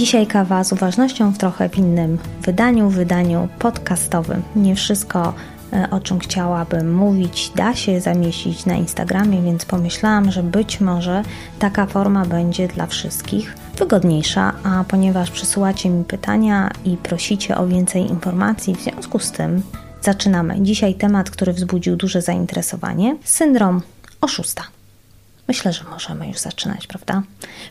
Dzisiaj kawa z uważnością w trochę innym wydaniu, wydaniu podcastowym. Nie wszystko, e, o czym chciałabym mówić, da się zamieścić na Instagramie, więc pomyślałam, że być może taka forma będzie dla wszystkich wygodniejsza, a ponieważ przysyłacie mi pytania i prosicie o więcej informacji, w związku z tym zaczynamy. Dzisiaj temat, który wzbudził duże zainteresowanie syndrom oszusta. Myślę, że możemy już zaczynać, prawda?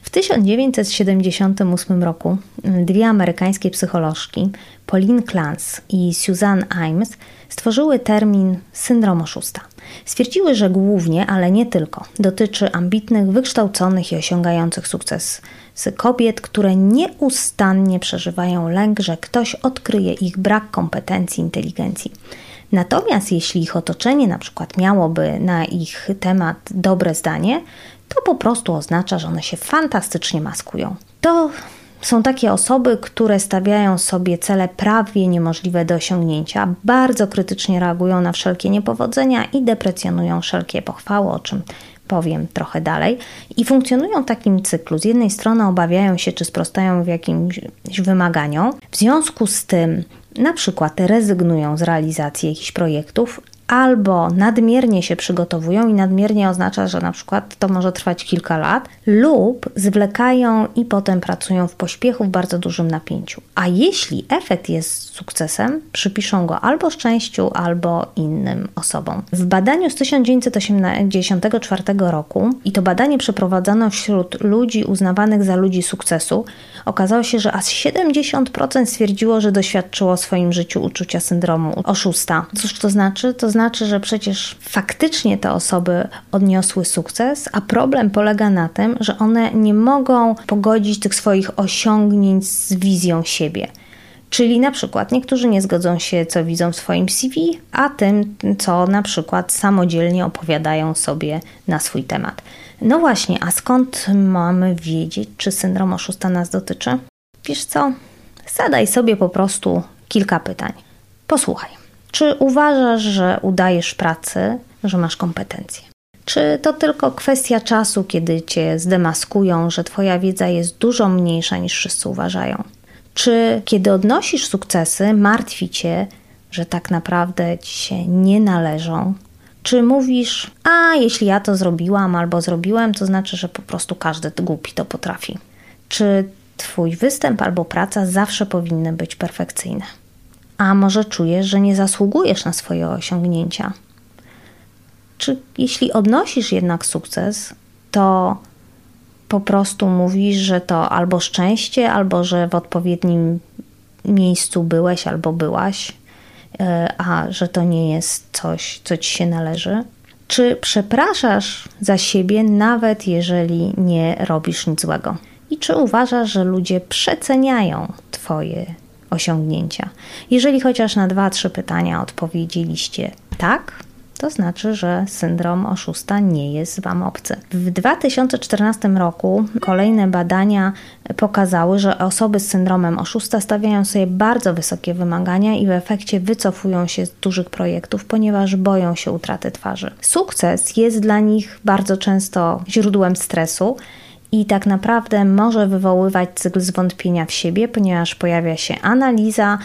W 1978 roku dwie amerykańskie psycholożki, Pauline Clance i Suzanne Imes, stworzyły termin syndrom oszusta. Stwierdziły, że głównie, ale nie tylko, dotyczy ambitnych, wykształconych i osiągających sukces kobiet, które nieustannie przeżywają lęk, że ktoś odkryje ich brak kompetencji, inteligencji. Natomiast jeśli ich otoczenie na przykład miałoby na ich temat dobre zdanie, to po prostu oznacza, że one się fantastycznie maskują. To są takie osoby, które stawiają sobie cele prawie niemożliwe do osiągnięcia, bardzo krytycznie reagują na wszelkie niepowodzenia i deprecjonują wszelkie pochwały, o czym powiem trochę dalej, i funkcjonują w takim cyklu. Z jednej strony obawiają się, czy sprostają w jakimś wymaganiom, w związku z tym na przykład rezygnują z realizacji jakichś projektów, albo nadmiernie się przygotowują i nadmiernie oznacza, że na przykład to może trwać kilka lat, lub zwlekają i potem pracują w pośpiechu w bardzo dużym napięciu. A jeśli efekt jest sukcesem, przypiszą go albo szczęściu, albo innym osobom. W badaniu z 1984 roku, i to badanie przeprowadzono wśród ludzi uznawanych za ludzi sukcesu, okazało się, że aż 70% stwierdziło, że doświadczyło w swoim życiu uczucia syndromu oszusta. Cóż to znaczy? To znaczy, że przecież faktycznie te osoby odniosły sukces, a problem polega na tym, że one nie mogą pogodzić tych swoich osiągnięć z wizją siebie. Czyli na przykład niektórzy nie zgodzą się, co widzą w swoim CV, a tym, co na przykład samodzielnie opowiadają sobie na swój temat. No właśnie, a skąd mamy wiedzieć, czy syndrom oszusta nas dotyczy? Wiesz co? Zadaj sobie po prostu kilka pytań. Posłuchaj. Czy uważasz, że udajesz pracy, że masz kompetencje? Czy to tylko kwestia czasu, kiedy cię zdemaskują, że twoja wiedza jest dużo mniejsza niż wszyscy uważają? Czy kiedy odnosisz sukcesy, martwi cię, że tak naprawdę ci się nie należą? Czy mówisz, a jeśli ja to zrobiłam albo zrobiłem, to znaczy, że po prostu każdy głupi to potrafi? Czy twój występ albo praca zawsze powinny być perfekcyjne? A może czujesz, że nie zasługujesz na swoje osiągnięcia? Czy jeśli odnosisz jednak sukces, to po prostu mówisz, że to albo szczęście, albo że w odpowiednim miejscu byłeś albo byłaś, e, a że to nie jest coś, co ci się należy? Czy przepraszasz za siebie, nawet jeżeli nie robisz nic złego? I czy uważasz, że ludzie przeceniają Twoje osiągnięcia? Jeżeli chociaż na dwa, trzy pytania odpowiedzieliście tak, to znaczy, że syndrom oszusta nie jest Wam obcy. W 2014 roku kolejne badania pokazały, że osoby z syndromem oszusta stawiają sobie bardzo wysokie wymagania i w efekcie wycofują się z dużych projektów, ponieważ boją się utraty twarzy. Sukces jest dla nich bardzo często źródłem stresu i tak naprawdę może wywoływać cykl zwątpienia w siebie, ponieważ pojawia się analiza,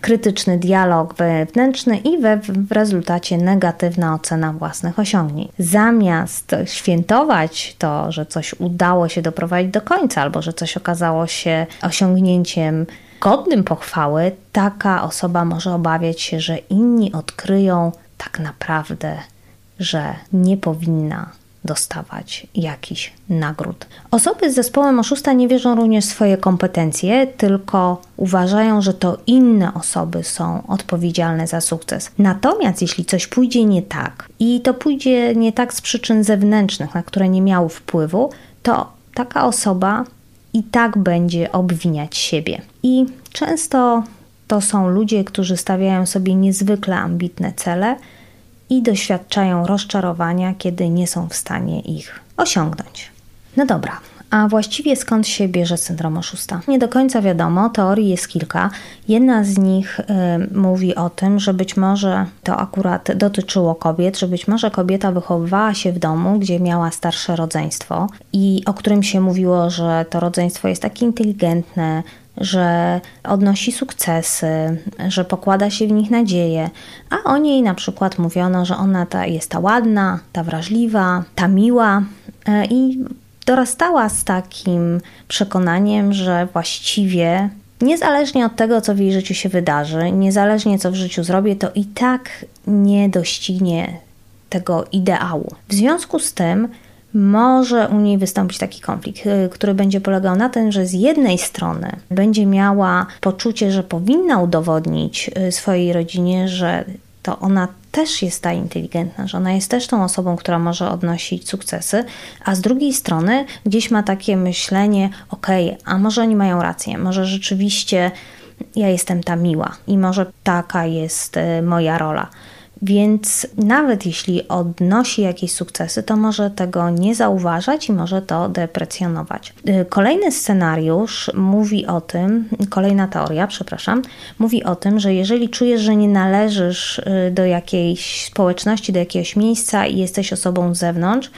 krytyczny dialog wewnętrzny i we, w rezultacie negatywna ocena własnych osiągnięć. Zamiast świętować to, że coś udało się doprowadzić do końca albo że coś okazało się osiągnięciem godnym pochwały, taka osoba może obawiać się, że inni odkryją tak naprawdę, że nie powinna dostawać jakiś nagród. Osoby z zespołem oszusta nie wierzą również w swoje kompetencje, tylko uważają, że to inne osoby są odpowiedzialne za sukces. Natomiast jeśli coś pójdzie nie tak i to pójdzie nie tak z przyczyn zewnętrznych, na które nie miały wpływu, to taka osoba i tak będzie obwiniać siebie. I często to są ludzie, którzy stawiają sobie niezwykle ambitne cele, i doświadczają rozczarowania, kiedy nie są w stanie ich osiągnąć. No dobra, A właściwie skąd się bierze syndrom oszusta? Nie do końca wiadomo, teorii jest kilka. Jedna z nich y, mówi o tym, że być może to akurat dotyczyło kobiet, że być może kobieta wychowywała się w domu, gdzie miała starsze rodzeństwo i o którym się mówiło, że to rodzeństwo jest takie inteligentne, że odnosi sukcesy, że pokłada się w nich nadzieję, a o niej na przykład mówiono, że ona ta, jest ta ładna, ta wrażliwa, ta miła y, i dorastała z takim przekonaniem, że właściwie niezależnie od tego, co w jej życiu się wydarzy, niezależnie co w życiu zrobię, to i tak nie doścignie tego ideału. W związku z tym może u niej wystąpić taki konflikt, y, który będzie polegał na tym, że z jednej strony będzie miała poczucie, że powinna udowodnić y, swojej rodzinie, że to ona też jest ta inteligentna, że ona jest też tą osobą, która może odnosić sukcesy, a z drugiej strony gdzieś ma takie myślenie, okej, a może oni mają rację, może rzeczywiście ja jestem ta miła i może taka jest y, moja rola. Więc nawet jeśli odnosi jakieś sukcesy, to może tego nie zauważać i może to deprecjonować. Y, kolejny scenariusz mówi o tym, kolejna teoria, przepraszam, mówi o tym, że jeżeli czujesz, że nie należysz y, do jakiejś społeczności, do jakiegoś miejsca i jesteś osobą z zewnątrz,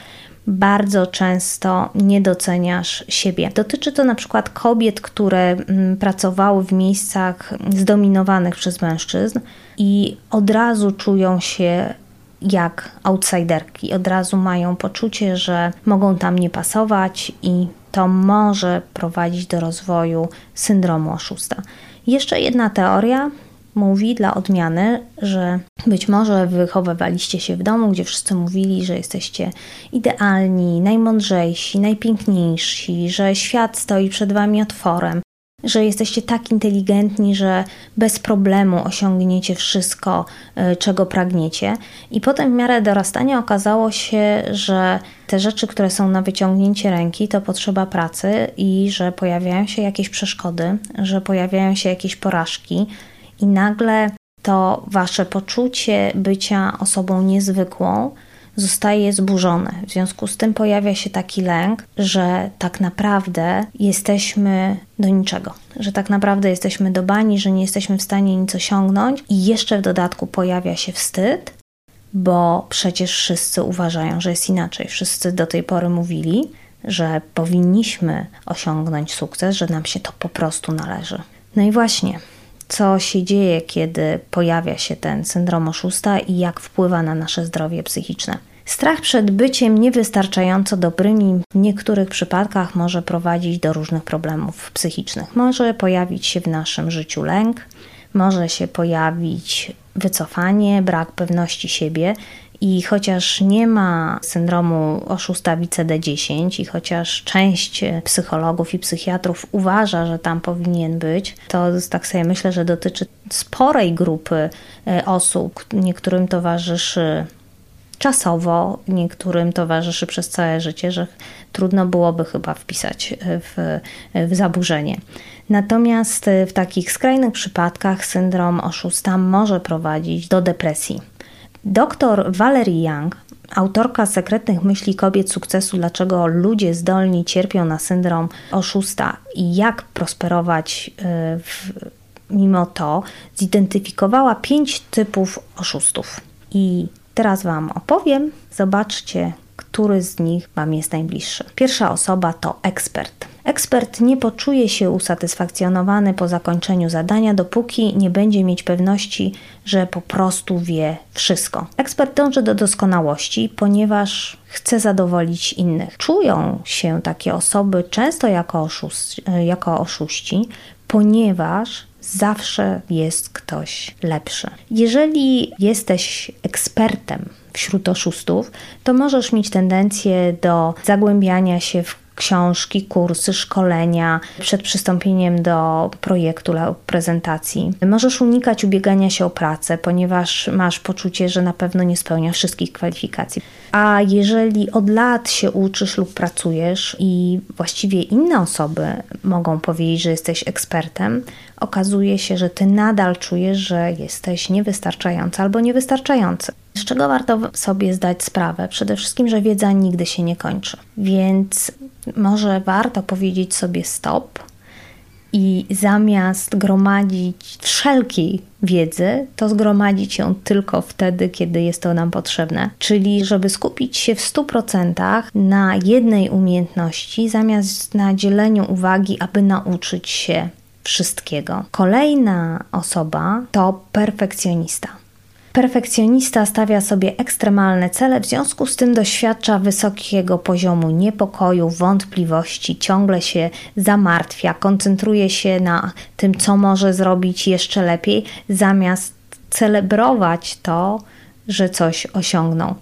bardzo często nie doceniasz siebie. Dotyczy to na przykład kobiet, które mm, pracowały w miejscach zdominowanych przez mężczyzn i od razu czują się jak outsiderki, od razu mają poczucie, że mogą tam nie pasować i to może prowadzić do rozwoju syndromu oszusta. Jeszcze jedna teoria mówi dla odmiany, że być może wychowywaliście się w domu, gdzie wszyscy mówili, że jesteście idealni, najmądrzejsi, najpiękniejsi, że świat stoi przed wami otworem, że jesteście tak inteligentni, że bez problemu osiągniecie wszystko, y, czego pragniecie. I potem w miarę dorastania okazało się, że te rzeczy, które są na wyciągnięcie ręki, to potrzeba pracy i że pojawiają się jakieś przeszkody, że pojawiają się jakieś porażki, i nagle to wasze poczucie bycia osobą niezwykłą zostaje zburzone. W związku z tym pojawia się taki lęk, że tak naprawdę jesteśmy do niczego, że tak naprawdę jesteśmy do bani, że nie jesteśmy w stanie nic osiągnąć, i jeszcze w dodatku pojawia się wstyd, bo przecież wszyscy uważają, że jest inaczej. Wszyscy do tej pory mówili, że powinniśmy osiągnąć sukces, że nam się to po prostu należy. No i właśnie, co się dzieje, kiedy pojawia się ten syndrom oszusta i jak wpływa na nasze zdrowie psychiczne. Strach przed byciem niewystarczająco dobrymi w niektórych przypadkach może prowadzić do różnych problemów psychicznych. Może pojawić się w naszym życiu lęk, może się pojawić wycofanie, brak pewności siebie i chociaż nie ma syndromu oszusta CD10 i chociaż część psychologów i psychiatrów uważa, że tam powinien być, to tak sobie myślę, że dotyczy sporej grupy e, osób. Niektórym towarzyszy czasowo, niektórym towarzyszy przez całe życie, że trudno byłoby chyba wpisać e, w, w zaburzenie. Natomiast e, w takich skrajnych przypadkach syndrom oszusta może prowadzić do depresji. Doktor Valerie Young, autorka sekretnych myśli kobiet sukcesu, dlaczego ludzie zdolni cierpią na syndrom oszusta i jak prosperować y, w, mimo to, zidentyfikowała pięć typów oszustów. I teraz Wam opowiem. Zobaczcie, który z nich Wam jest najbliższy. Pierwsza osoba to ekspert. Ekspert nie poczuje się usatysfakcjonowany po zakończeniu zadania, dopóki nie będzie mieć pewności, że po prostu wie wszystko. Ekspert dąży do doskonałości, ponieważ chce zadowolić innych. Czują się takie osoby często jako, oszust, jako oszuści, ponieważ zawsze jest ktoś lepszy. Jeżeli jesteś ekspertem wśród oszustów, to możesz mieć tendencję do zagłębiania się w książki, kursy, szkolenia przed przystąpieniem do projektu lub prezentacji. Możesz unikać ubiegania się o pracę, ponieważ masz poczucie, że na pewno nie spełnia wszystkich kwalifikacji. A jeżeli od lat się uczysz lub pracujesz i właściwie inne osoby mogą powiedzieć, że jesteś ekspertem, okazuje się, że ty nadal czujesz, że jesteś niewystarczający albo niewystarczający. Z czego warto sobie zdać sprawę? Przede wszystkim, że wiedza nigdy się nie kończy. Więc może warto powiedzieć sobie stop i zamiast gromadzić wszelkiej wiedzy, to zgromadzić ją tylko wtedy, kiedy jest to nam potrzebne. Czyli, żeby skupić się w 100% na jednej umiejętności, zamiast na dzieleniu uwagi, aby nauczyć się wszystkiego. Kolejna osoba to perfekcjonista. Perfekcjonista stawia sobie ekstremalne cele, w związku z tym doświadcza wysokiego poziomu niepokoju, wątpliwości, ciągle się zamartwia, koncentruje się na tym, co może zrobić jeszcze lepiej, zamiast celebrować to, że coś osiągnął.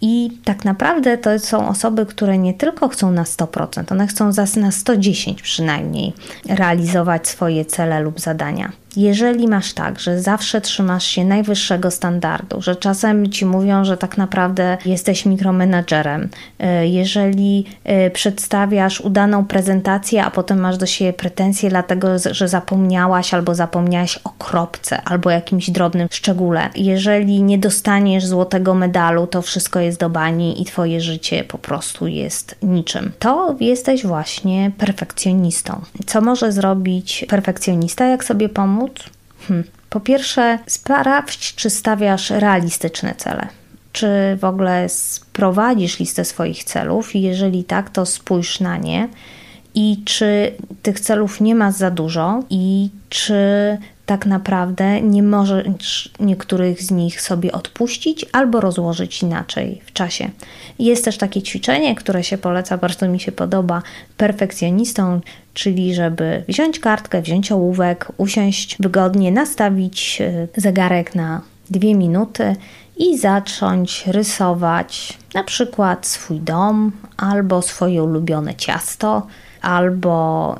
I tak naprawdę to są osoby, które nie tylko chcą na 100%, one chcą na 110 przynajmniej realizować swoje cele lub zadania. Jeżeli masz tak, że zawsze trzymasz się najwyższego standardu, że czasem ci mówią, że tak naprawdę jesteś mikromenadżerem, e, jeżeli e, przedstawiasz udaną prezentację, a potem masz do siebie pretensje, dlatego że zapomniałaś albo zapomniałaś o kropce albo jakimś drobnym szczególe, jeżeli nie dostaniesz złotego medalu, to wszystko jest do bani i twoje życie po prostu jest niczym, to jesteś właśnie perfekcjonistą. Co może zrobić perfekcjonista, jak sobie pomóc? Hmm. Po pierwsze, sprawdź, czy stawiasz realistyczne cele. Czy w ogóle sprowadzisz listę swoich celów? Jeżeli tak, to spójrz na nie. I czy tych celów nie ma za dużo, i czy tak naprawdę nie możesz niektórych z nich sobie odpuścić albo rozłożyć inaczej w czasie. Jest też takie ćwiczenie, które się poleca, bardzo mi się podoba, perfekcjonistom, czyli żeby wziąć kartkę, wziąć ołówek, usiąść wygodnie, nastawić e, zegarek na dwie minuty i zacząć rysować na przykład swój dom albo swoje ulubione ciasto, albo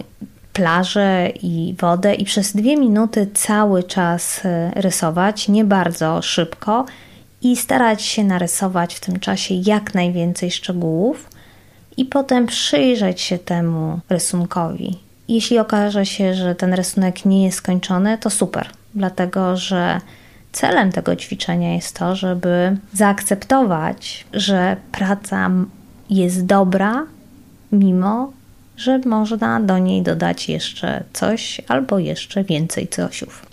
plażę i wodę i przez dwie minuty cały czas e, rysować, nie bardzo szybko i starać się narysować w tym czasie jak najwięcej szczegółów i potem przyjrzeć się temu rysunkowi. Jeśli okaże się, że ten rysunek nie jest skończony, to super, dlatego że celem tego ćwiczenia jest to, żeby zaakceptować, że praca jest dobra, mimo że można do niej dodać jeszcze coś albo jeszcze więcej cosiów.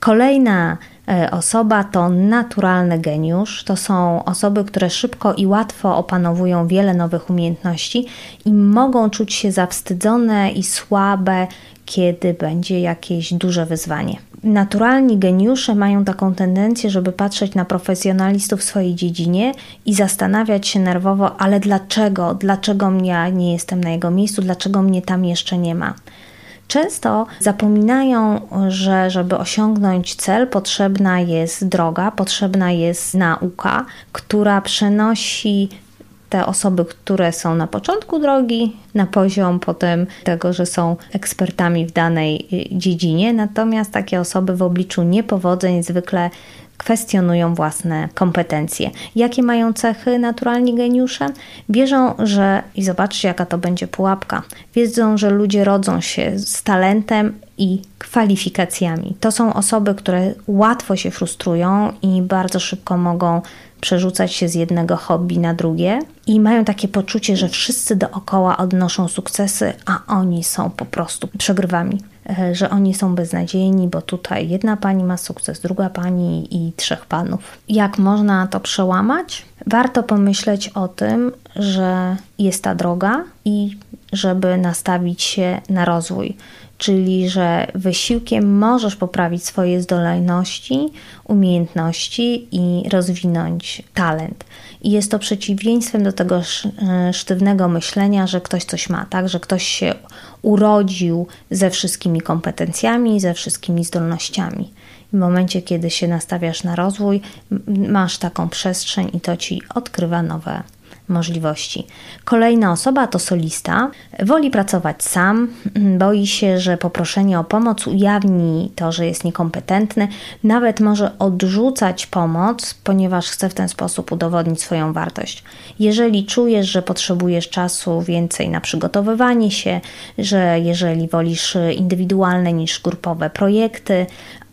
Kolejna e, osoba to naturalny geniusz. To są osoby, które szybko i łatwo opanowują wiele nowych umiejętności i mogą czuć się zawstydzone i słabe, kiedy będzie jakieś duże wyzwanie naturalni geniusze mają taką tendencję, żeby patrzeć na profesjonalistów w swojej dziedzinie i zastanawiać się nerwowo, ale dlaczego, dlaczego ja nie jestem na jego miejscu, dlaczego mnie tam jeszcze nie ma. Często zapominają, że żeby osiągnąć cel, potrzebna jest droga, potrzebna jest nauka, która przenosi te osoby, które są na początku drogi, na poziom potem tego, że są ekspertami w danej y, dziedzinie, natomiast takie osoby w obliczu niepowodzeń zwykle kwestionują własne kompetencje. Jakie mają cechy naturalni geniusze? Wierzą, że, i zobaczcie, jaka to będzie pułapka, wiedzą, że ludzie rodzą się z talentem i kwalifikacjami. To są osoby, które łatwo się frustrują i bardzo szybko mogą przerzucać się z jednego hobby na drugie i mają takie poczucie, że wszyscy dookoła odnoszą sukcesy, a oni są po prostu przegrywami. E, że oni są beznadziejni, bo tutaj jedna pani ma sukces, druga pani i trzech panów. Jak można to przełamać? Warto pomyśleć o tym, że jest ta droga i żeby nastawić się na rozwój czyli że wysiłkiem możesz poprawić swoje zdolności, umiejętności i rozwinąć talent. I jest to przeciwieństwem do tego e, sztywnego myślenia, że ktoś coś ma, tak, że ktoś się urodził ze wszystkimi kompetencjami, ze wszystkimi zdolnościami. W momencie, kiedy się nastawiasz na rozwój, masz taką przestrzeń i to ci odkrywa nowe możliwości. Kolejna osoba to solista. Woli pracować sam, boi się, że poproszenie o pomoc ujawni to, że jest niekompetentny, nawet może odrzucać pomoc, ponieważ chce w ten sposób udowodnić swoją wartość. Jeżeli czujesz, że potrzebujesz czasu więcej na przygotowywanie się, że jeżeli wolisz indywidualne niż grupowe projekty,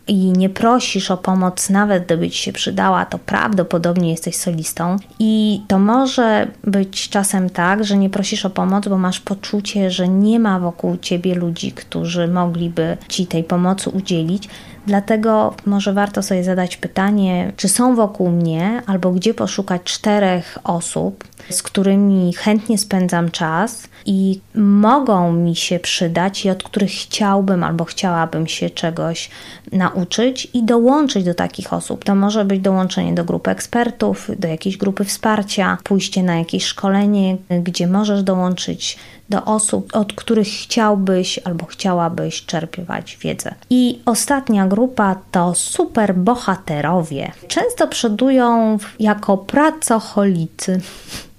i nie prosisz o pomoc, nawet gdyby ci się przydała, to prawdopodobnie jesteś solistą. I to może być czasem tak, że nie prosisz o pomoc, bo masz poczucie, że nie ma wokół ciebie ludzi, którzy mogliby ci tej pomocy udzielić. Dlatego może warto sobie zadać pytanie, czy są wokół mnie, albo gdzie poszukać czterech osób, z którymi chętnie spędzam czas i mogą mi się przydać i od których chciałbym albo chciałabym się czegoś nauczyć i dołączyć do takich osób. To może być dołączenie do grupy ekspertów, do jakiejś grupy wsparcia, pójście na jakieś szkolenie, gdzie możesz dołączyć do osób, od których chciałbyś albo chciałabyś czerpać wiedzę. I ostatnia grupa to superbohaterowie. Często przodują jako pracocholicy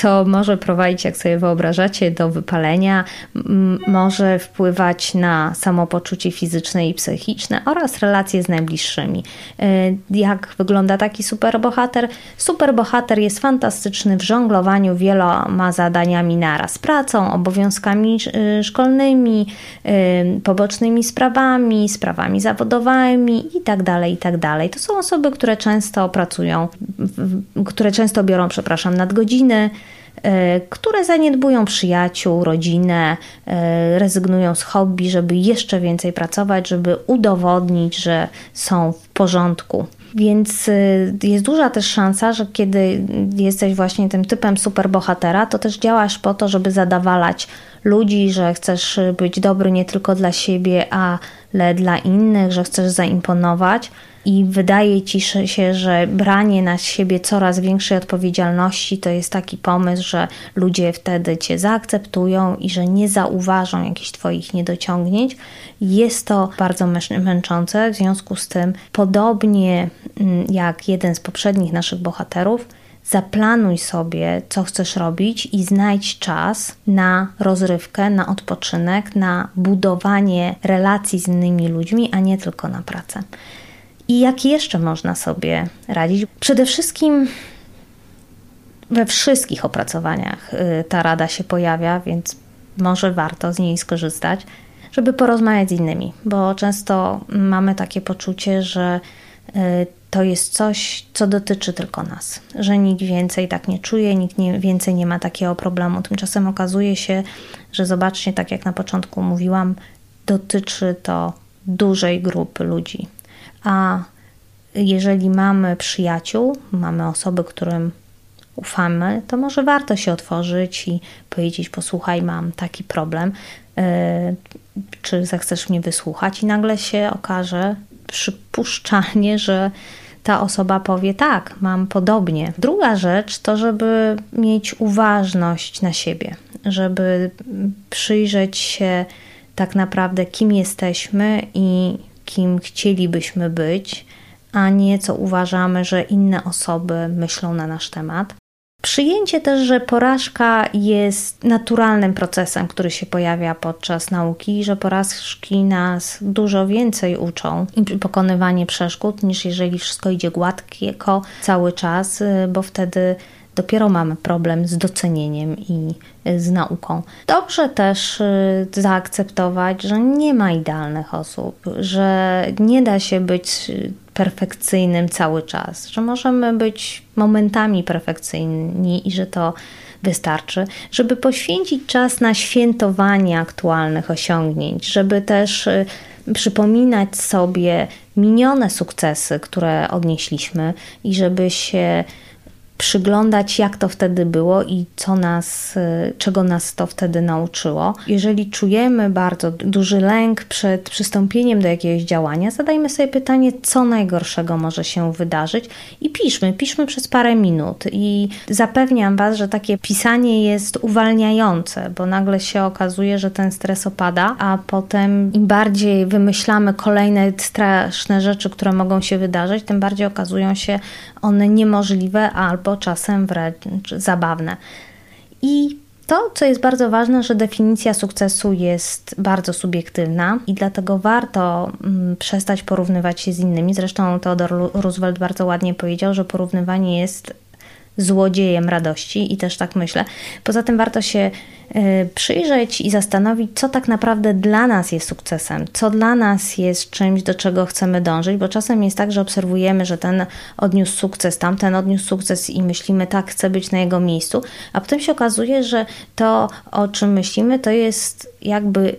co może prowadzić, jak sobie wyobrażacie, do wypalenia, może wpływać na samopoczucie fizyczne i psychiczne oraz relacje z najbliższymi. Y, jak wygląda taki superbohater? Superbohater jest fantastyczny w żonglowaniu wieloma zadaniami naraz. Pracą, obowiązkami y, szkolnymi, y, pobocznymi sprawami, sprawami zawodowymi itd., tak itd. Tak to są osoby, które często pracują, które często biorą, przepraszam, nadgodziny, które zaniedbują przyjaciół, rodzinę, e, rezygnują z hobby, żeby jeszcze więcej pracować, żeby udowodnić, że są w porządku. Więc e, jest duża też szansa, że kiedy jesteś właśnie tym typem superbohatera, to też działasz po to, żeby zadawalać ludzi, że chcesz być dobry nie tylko dla siebie, ale dla innych, że chcesz zaimponować i wydaje ci się, że branie na siebie coraz większej odpowiedzialności to jest taki pomysł, że ludzie wtedy cię zaakceptują i że nie zauważą jakichś twoich niedociągnięć. Jest to bardzo męczące, w związku z tym, podobnie mm, jak jeden z poprzednich naszych bohaterów, zaplanuj sobie, co chcesz robić i znajdź czas na rozrywkę, na odpoczynek, na budowanie relacji z innymi ludźmi, a nie tylko na pracę. I jak jeszcze można sobie radzić? Przede wszystkim we wszystkich opracowaniach y, ta rada się pojawia, więc może warto z niej skorzystać, żeby porozmawiać z innymi, bo często mamy takie poczucie, że y, to jest coś, co dotyczy tylko nas, że nikt więcej tak nie czuje, nikt nie, więcej nie ma takiego problemu. Tymczasem okazuje się, że zobaczcie, tak jak na początku mówiłam, dotyczy to dużej grupy ludzi. A jeżeli mamy przyjaciół, mamy osoby, którym ufamy, to może warto się otworzyć i powiedzieć: Posłuchaj, mam taki problem, yy, czy zechcesz mnie wysłuchać? I nagle się okaże przypuszczalnie, że ta osoba powie: Tak, mam podobnie. Druga rzecz to, żeby mieć uważność na siebie, żeby przyjrzeć się tak naprawdę, kim jesteśmy i kim chcielibyśmy być, a nie co uważamy, że inne osoby myślą na nasz temat. Przyjęcie też, że porażka jest naturalnym procesem, który się pojawia podczas nauki, że porażki nas dużo więcej uczą i pokonywanie przeszkód, niż jeżeli wszystko idzie gładko cały czas, bo wtedy dopiero mamy problem z docenieniem i y, z nauką. Dobrze też y, zaakceptować, że nie ma idealnych osób, że nie da się być y, perfekcyjnym cały czas, że możemy być momentami perfekcyjni i że to wystarczy, żeby poświęcić czas na świętowanie aktualnych osiągnięć, żeby też przypominać sobie minione sukcesy, które odnieśliśmy i żeby się przyglądać, jak to wtedy było i co nas, y, czego nas to wtedy nauczyło. Jeżeli czujemy bardzo duży lęk przed przystąpieniem do jakiegoś działania, zadajmy sobie pytanie, co najgorszego może się wydarzyć i piszmy, piszmy przez parę minut. I zapewniam Was, że takie pisanie jest uwalniające, bo nagle się okazuje, że ten stres opada, a potem im bardziej wymyślamy kolejne straszne rzeczy, które mogą się wydarzyć, tym bardziej okazują się one niemożliwe albo czasem wręcz zabawne. I to, co jest bardzo ważne, że definicja sukcesu jest bardzo subiektywna i dlatego warto mm, przestać porównywać się z innymi. Zresztą Theodor Roosevelt bardzo ładnie powiedział, że porównywanie jest złodziejem radości i też tak myślę. Poza tym warto się przyjrzeć i zastanowić, co tak naprawdę dla nas jest sukcesem, co dla nas jest czymś, do czego chcemy dążyć, bo czasem jest tak, że obserwujemy, że ten odniósł sukces, tamten odniósł sukces i myślimy, tak, chcę być na jego miejscu, a potem się okazuje, że to, o czym myślimy, to jest jakby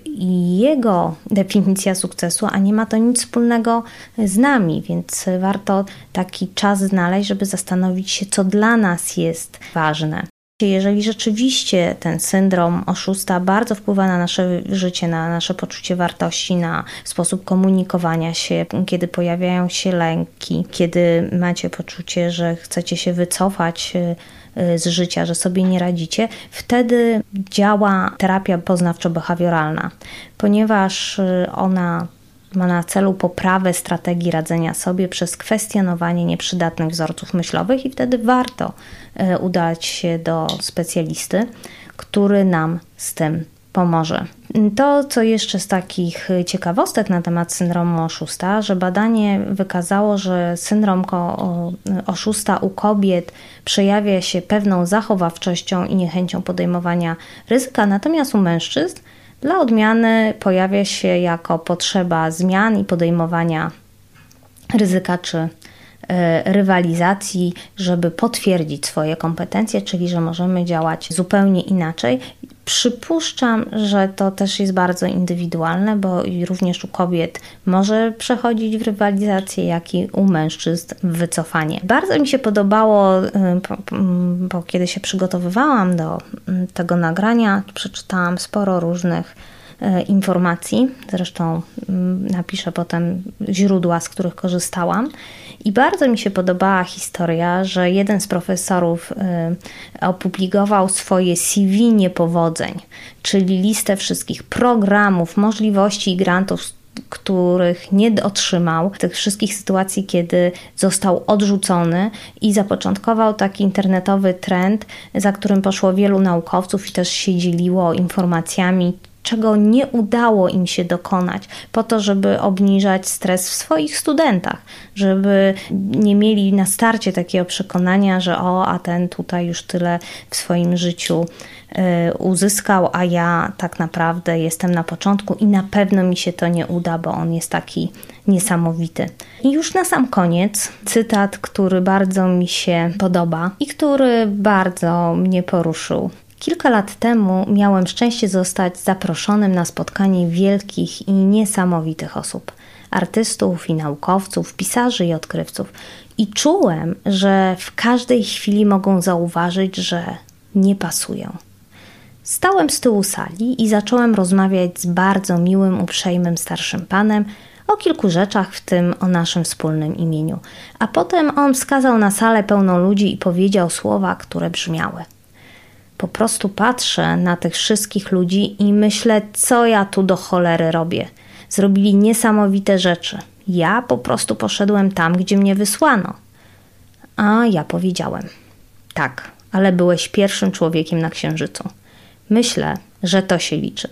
jego definicja sukcesu, a nie ma to nic wspólnego z nami, więc warto taki czas znaleźć, żeby zastanowić się, co dla nas jest ważne. Jeżeli rzeczywiście ten syndrom oszusta bardzo wpływa na nasze życie, na nasze poczucie wartości, na sposób komunikowania się, kiedy pojawiają się lęki, kiedy macie poczucie, że chcecie się wycofać y, z życia, że sobie nie radzicie, wtedy działa terapia poznawczo-behawioralna, ponieważ y, ona ma na celu poprawę strategii radzenia sobie przez kwestionowanie nieprzydatnych wzorców myślowych, i wtedy warto e, udać się do specjalisty, który nam z tym pomoże. To, co jeszcze z takich ciekawostek na temat syndromu oszusta, że badanie wykazało, że syndrom oszusta u kobiet przejawia się pewną zachowawczością i niechęcią podejmowania ryzyka, natomiast u mężczyzn dla odmiany pojawia się jako potrzeba zmian i podejmowania ryzyka czy e, rywalizacji, żeby potwierdzić swoje kompetencje, czyli że możemy działać zupełnie inaczej. Przypuszczam, że to też jest bardzo indywidualne, bo również u kobiet może przechodzić w rywalizację, jak i u mężczyzn w wycofanie. Bardzo mi się podobało, y, bo kiedy się przygotowywałam do mm, tego nagrania, przeczytałam sporo różnych y, informacji. Zresztą mm, napiszę potem źródła, z których korzystałam. I bardzo mi się podobała historia, że jeden z profesorów y, opublikował swoje CV niepowodzeń, czyli listę wszystkich programów, możliwości i grantów, których nie otrzymał, tych wszystkich sytuacji, kiedy został odrzucony i zapoczątkował taki internetowy trend, za którym poszło wielu naukowców i też się dzieliło informacjami, czego nie udało im się dokonać, po to, żeby obniżać stres w swoich studentach, żeby nie mieli na starcie takiego przekonania, że o, a ten tutaj już tyle w swoim życiu y, uzyskał, a ja tak naprawdę jestem na początku i na pewno mi się to nie uda, bo on jest taki niesamowity. I już na sam koniec cytat, który bardzo mi się podoba i który bardzo mnie poruszył. Kilka lat temu miałem szczęście zostać zaproszonym na spotkanie wielkich i niesamowitych osób artystów i naukowców, pisarzy i odkrywców. I czułem, że w każdej chwili mogą zauważyć, że nie pasują. Stałem z tyłu sali i zacząłem rozmawiać z bardzo miłym, uprzejmym starszym panem o kilku rzeczach, w tym o naszym wspólnym imieniu. A potem on wskazał na salę pełną ludzi i powiedział słowa, które brzmiały – po prostu patrzę na tych wszystkich ludzi i myślę, co ja tu do cholery robię. Zrobili niesamowite rzeczy. Ja po prostu poszedłem tam, gdzie mnie wysłano. A ja powiedziałem: Tak, ale byłeś pierwszym człowiekiem na księżycu. Myślę, że to się liczy.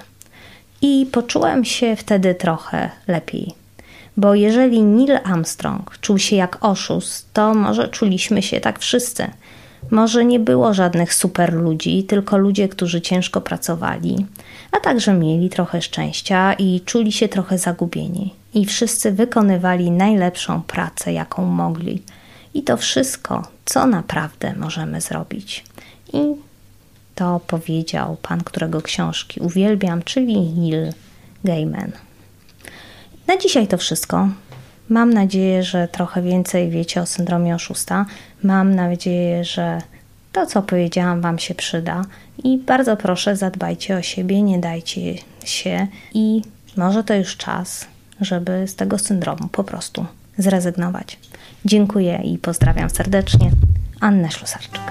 I poczułem się wtedy trochę lepiej. Bo jeżeli Neil Armstrong czuł się jak oszust, to może czuliśmy się tak wszyscy. Może nie było żadnych super ludzi, tylko ludzie, którzy ciężko pracowali, a także mieli trochę szczęścia i czuli się trochę zagubieni. I wszyscy wykonywali najlepszą pracę, jaką mogli. I to wszystko, co naprawdę możemy zrobić. I to powiedział pan, którego książki uwielbiam, czyli Neil Gaiman. Na dzisiaj to wszystko. Mam nadzieję, że trochę więcej wiecie o syndromie oszusta. Mam nadzieję, że to, co powiedziałam, Wam się przyda. I bardzo proszę, zadbajcie o siebie, nie dajcie się i może to już czas, żeby z tego syndromu po prostu zrezygnować. Dziękuję i pozdrawiam serdecznie. Anna Ślusarczyk.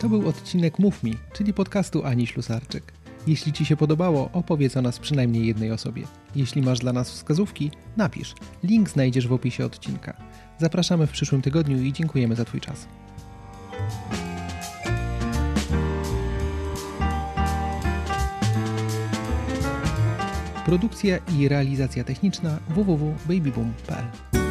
To był odcinek Mów Mi, czyli podcastu Ani Ślusarczyk. Jeśli Ci się podobało, opowiedz o nas przynajmniej jednej osobie. Jeśli masz dla nas wskazówki, napisz. Link znajdziesz w opisie odcinka. Zapraszamy w przyszłym tygodniu i dziękujemy za Twój czas. Produkcja i realizacja techniczna www.babyboom.pl